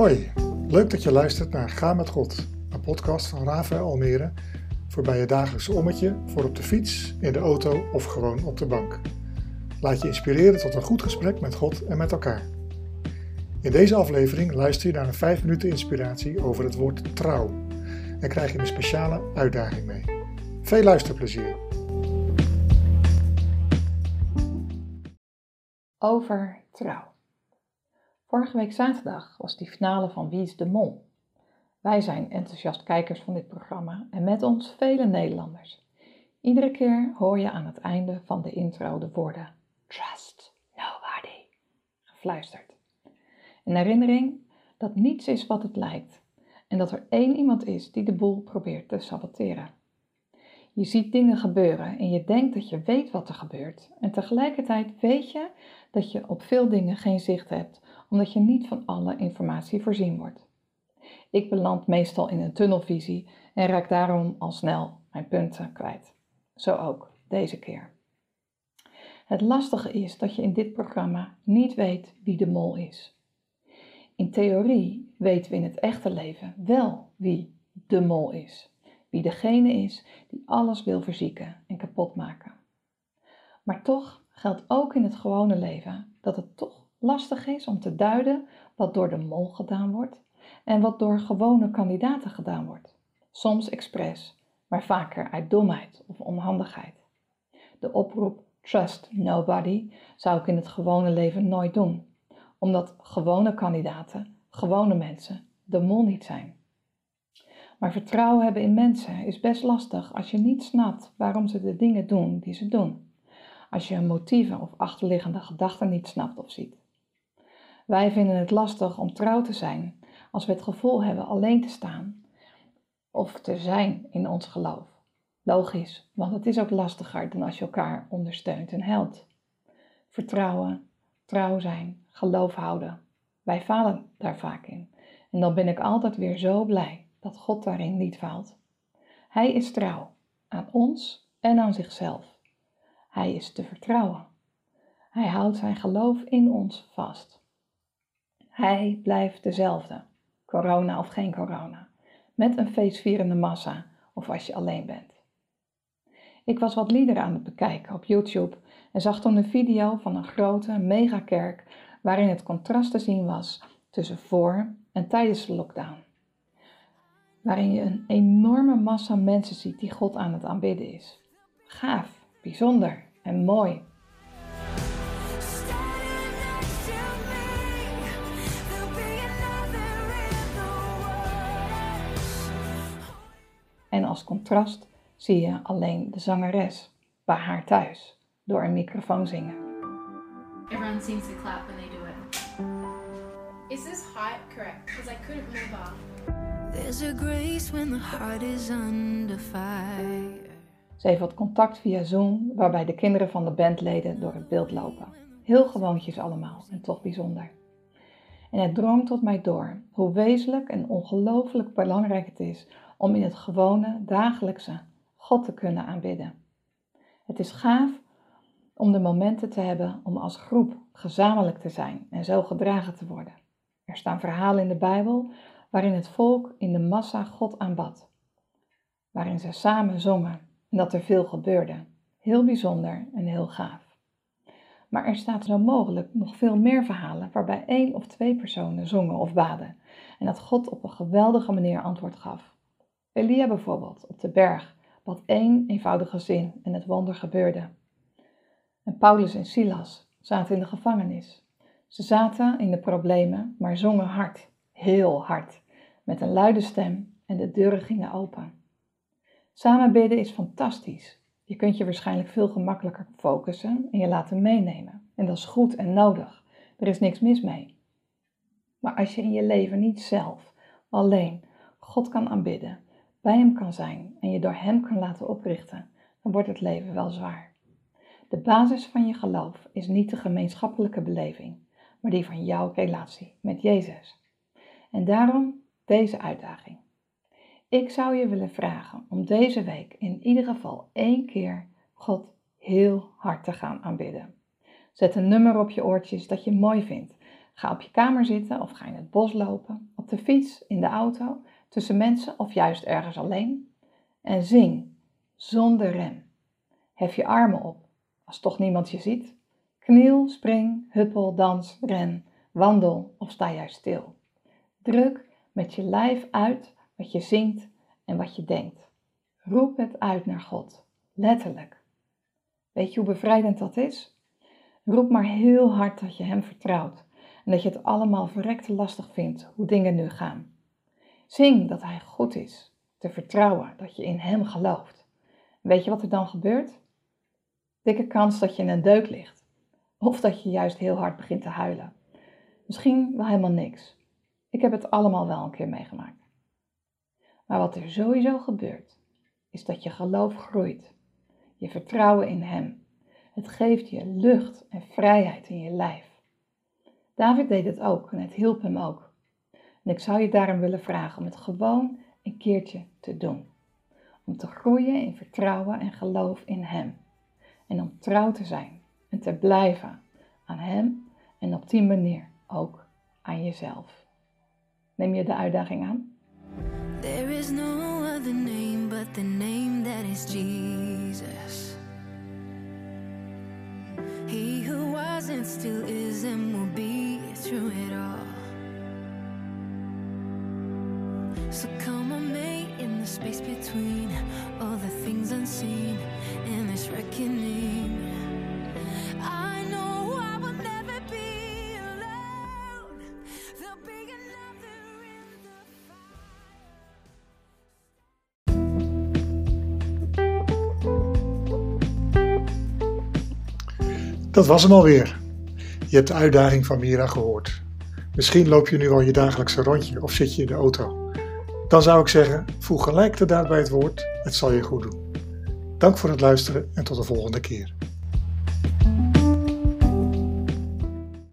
Hoi, leuk dat je luistert naar Ga met God, een podcast van Rafael Almere voor bij je dagelijkse ommetje, voor op de fiets, in de auto of gewoon op de bank. Laat je inspireren tot een goed gesprek met God en met elkaar. In deze aflevering luister je naar een 5 minuten inspiratie over het woord trouw en krijg je een speciale uitdaging mee. Veel luisterplezier! Over trouw. Vorige week zaterdag was die finale van Wie is de Mol. Wij zijn enthousiast kijkers van dit programma en met ons vele Nederlanders. Iedere keer hoor je aan het einde van de intro de woorden Trust nobody gefluisterd. Een herinnering dat niets is wat het lijkt en dat er één iemand is die de boel probeert te saboteren. Je ziet dingen gebeuren en je denkt dat je weet wat er gebeurt. En tegelijkertijd weet je dat je op veel dingen geen zicht hebt, omdat je niet van alle informatie voorzien wordt. Ik beland meestal in een tunnelvisie en raak daarom al snel mijn punten kwijt. Zo ook deze keer. Het lastige is dat je in dit programma niet weet wie de mol is. In theorie weten we in het echte leven wel wie de mol is. Wie degene is die alles wil verzieken en kapot maken. Maar toch geldt ook in het gewone leven dat het toch lastig is om te duiden wat door de mol gedaan wordt en wat door gewone kandidaten gedaan wordt. Soms expres, maar vaker uit domheid of onhandigheid. De oproep Trust Nobody zou ik in het gewone leven nooit doen, omdat gewone kandidaten, gewone mensen, de mol niet zijn. Maar vertrouwen hebben in mensen is best lastig als je niet snapt waarom ze de dingen doen die ze doen. Als je hun motieven of achterliggende gedachten niet snapt of ziet. Wij vinden het lastig om trouw te zijn als we het gevoel hebben alleen te staan of te zijn in ons geloof. Logisch, want het is ook lastiger dan als je elkaar ondersteunt en helpt. Vertrouwen, trouw zijn, geloof houden. Wij falen daar vaak in. En dan ben ik altijd weer zo blij dat God daarin niet faalt. Hij is trouw aan ons en aan zichzelf. Hij is te vertrouwen. Hij houdt zijn geloof in ons vast. Hij blijft dezelfde, corona of geen corona, met een feestvierende massa of als je alleen bent. Ik was wat liederen aan het bekijken op YouTube en zag toen een video van een grote megakerk waarin het contrast te zien was tussen voor en tijdens de lockdown. Waarin je een enorme massa mensen ziet die God aan het aanbidden is. Gaaf, bijzonder en mooi. Als contrast zie je alleen de zangeres bij haar thuis door een microfoon zingen. Everyone seems to clap when they do it. Is this height correct? Because I couldn't remember. There's a grace when the heart is under fire. Ze heeft wat contact via Zoom, waarbij de kinderen van de bandleden door het beeld lopen. Heel gewoontjes allemaal en toch bijzonder. En het drong tot mij door hoe wezenlijk en ongelooflijk belangrijk het is om in het gewone, dagelijkse God te kunnen aanbidden. Het is gaaf om de momenten te hebben om als groep gezamenlijk te zijn en zo gedragen te worden. Er staan verhalen in de Bijbel waarin het volk in de massa God aanbad, waarin ze samen zongen en dat er veel gebeurde. Heel bijzonder en heel gaaf. Maar er staat zo mogelijk nog veel meer verhalen waarbij één of twee personen zongen of baden en dat God op een geweldige manier antwoord gaf. Elia bijvoorbeeld op de berg bad één eenvoudige zin en het wonder gebeurde. En Paulus en Silas zaten in de gevangenis. Ze zaten in de problemen, maar zongen hard, heel hard, met een luide stem en de deuren gingen open. Samen bidden is fantastisch. Je kunt je waarschijnlijk veel gemakkelijker focussen en je laten meenemen. En dat is goed en nodig. Er is niks mis mee. Maar als je in je leven niet zelf, alleen God kan aanbidden, bij Hem kan zijn en je door Hem kan laten oprichten, dan wordt het leven wel zwaar. De basis van je geloof is niet de gemeenschappelijke beleving, maar die van jouw relatie met Jezus. En daarom deze uitdaging. Ik zou je willen vragen om deze week in ieder geval één keer God heel hard te gaan aanbidden. Zet een nummer op je oortjes dat je mooi vindt. Ga op je kamer zitten of ga in het bos lopen, op de fiets, in de auto, tussen mensen of juist ergens alleen. En zing, zonder rem. Hef je armen op, als toch niemand je ziet. Kniel, spring, huppel, dans, ren, wandel of sta juist stil. Druk met je lijf uit wat je zingt en wat je denkt. Roep het uit naar God, letterlijk. Weet je hoe bevrijdend dat is? Roep maar heel hard dat je Hem vertrouwt en dat je het allemaal verrekte lastig vindt hoe dingen nu gaan. Zing dat Hij goed is, te vertrouwen dat je in Hem gelooft. Weet je wat er dan gebeurt? Dikke kans dat je in een deuk ligt, of dat je juist heel hard begint te huilen. Misschien wel helemaal niks. Ik heb het allemaal wel een keer meegemaakt. Maar wat er sowieso gebeurt, is dat je geloof groeit. Je vertrouwen in Hem. Het geeft je lucht en vrijheid in je lijf. David deed het ook en het hielp hem ook. En ik zou je daarom willen vragen om het gewoon een keertje te doen. Om te groeien in vertrouwen en geloof in Hem. En om trouw te zijn en te blijven aan Hem en op die manier ook aan jezelf. Neem je de uitdaging aan? There is no other name but the name that is Jesus. He who was and still is and will be through it all. So come on, mate, in the space between all the things unseen and this reckoning. I know I will never be alone. In the Dat was hem alweer. Je hebt de uitdaging van Mira gehoord. Misschien loop je nu al je dagelijkse rondje of zit je in de auto. Dan zou ik zeggen, voeg gelijk de daad bij het woord, het zal je goed doen. Dank voor het luisteren en tot de volgende keer.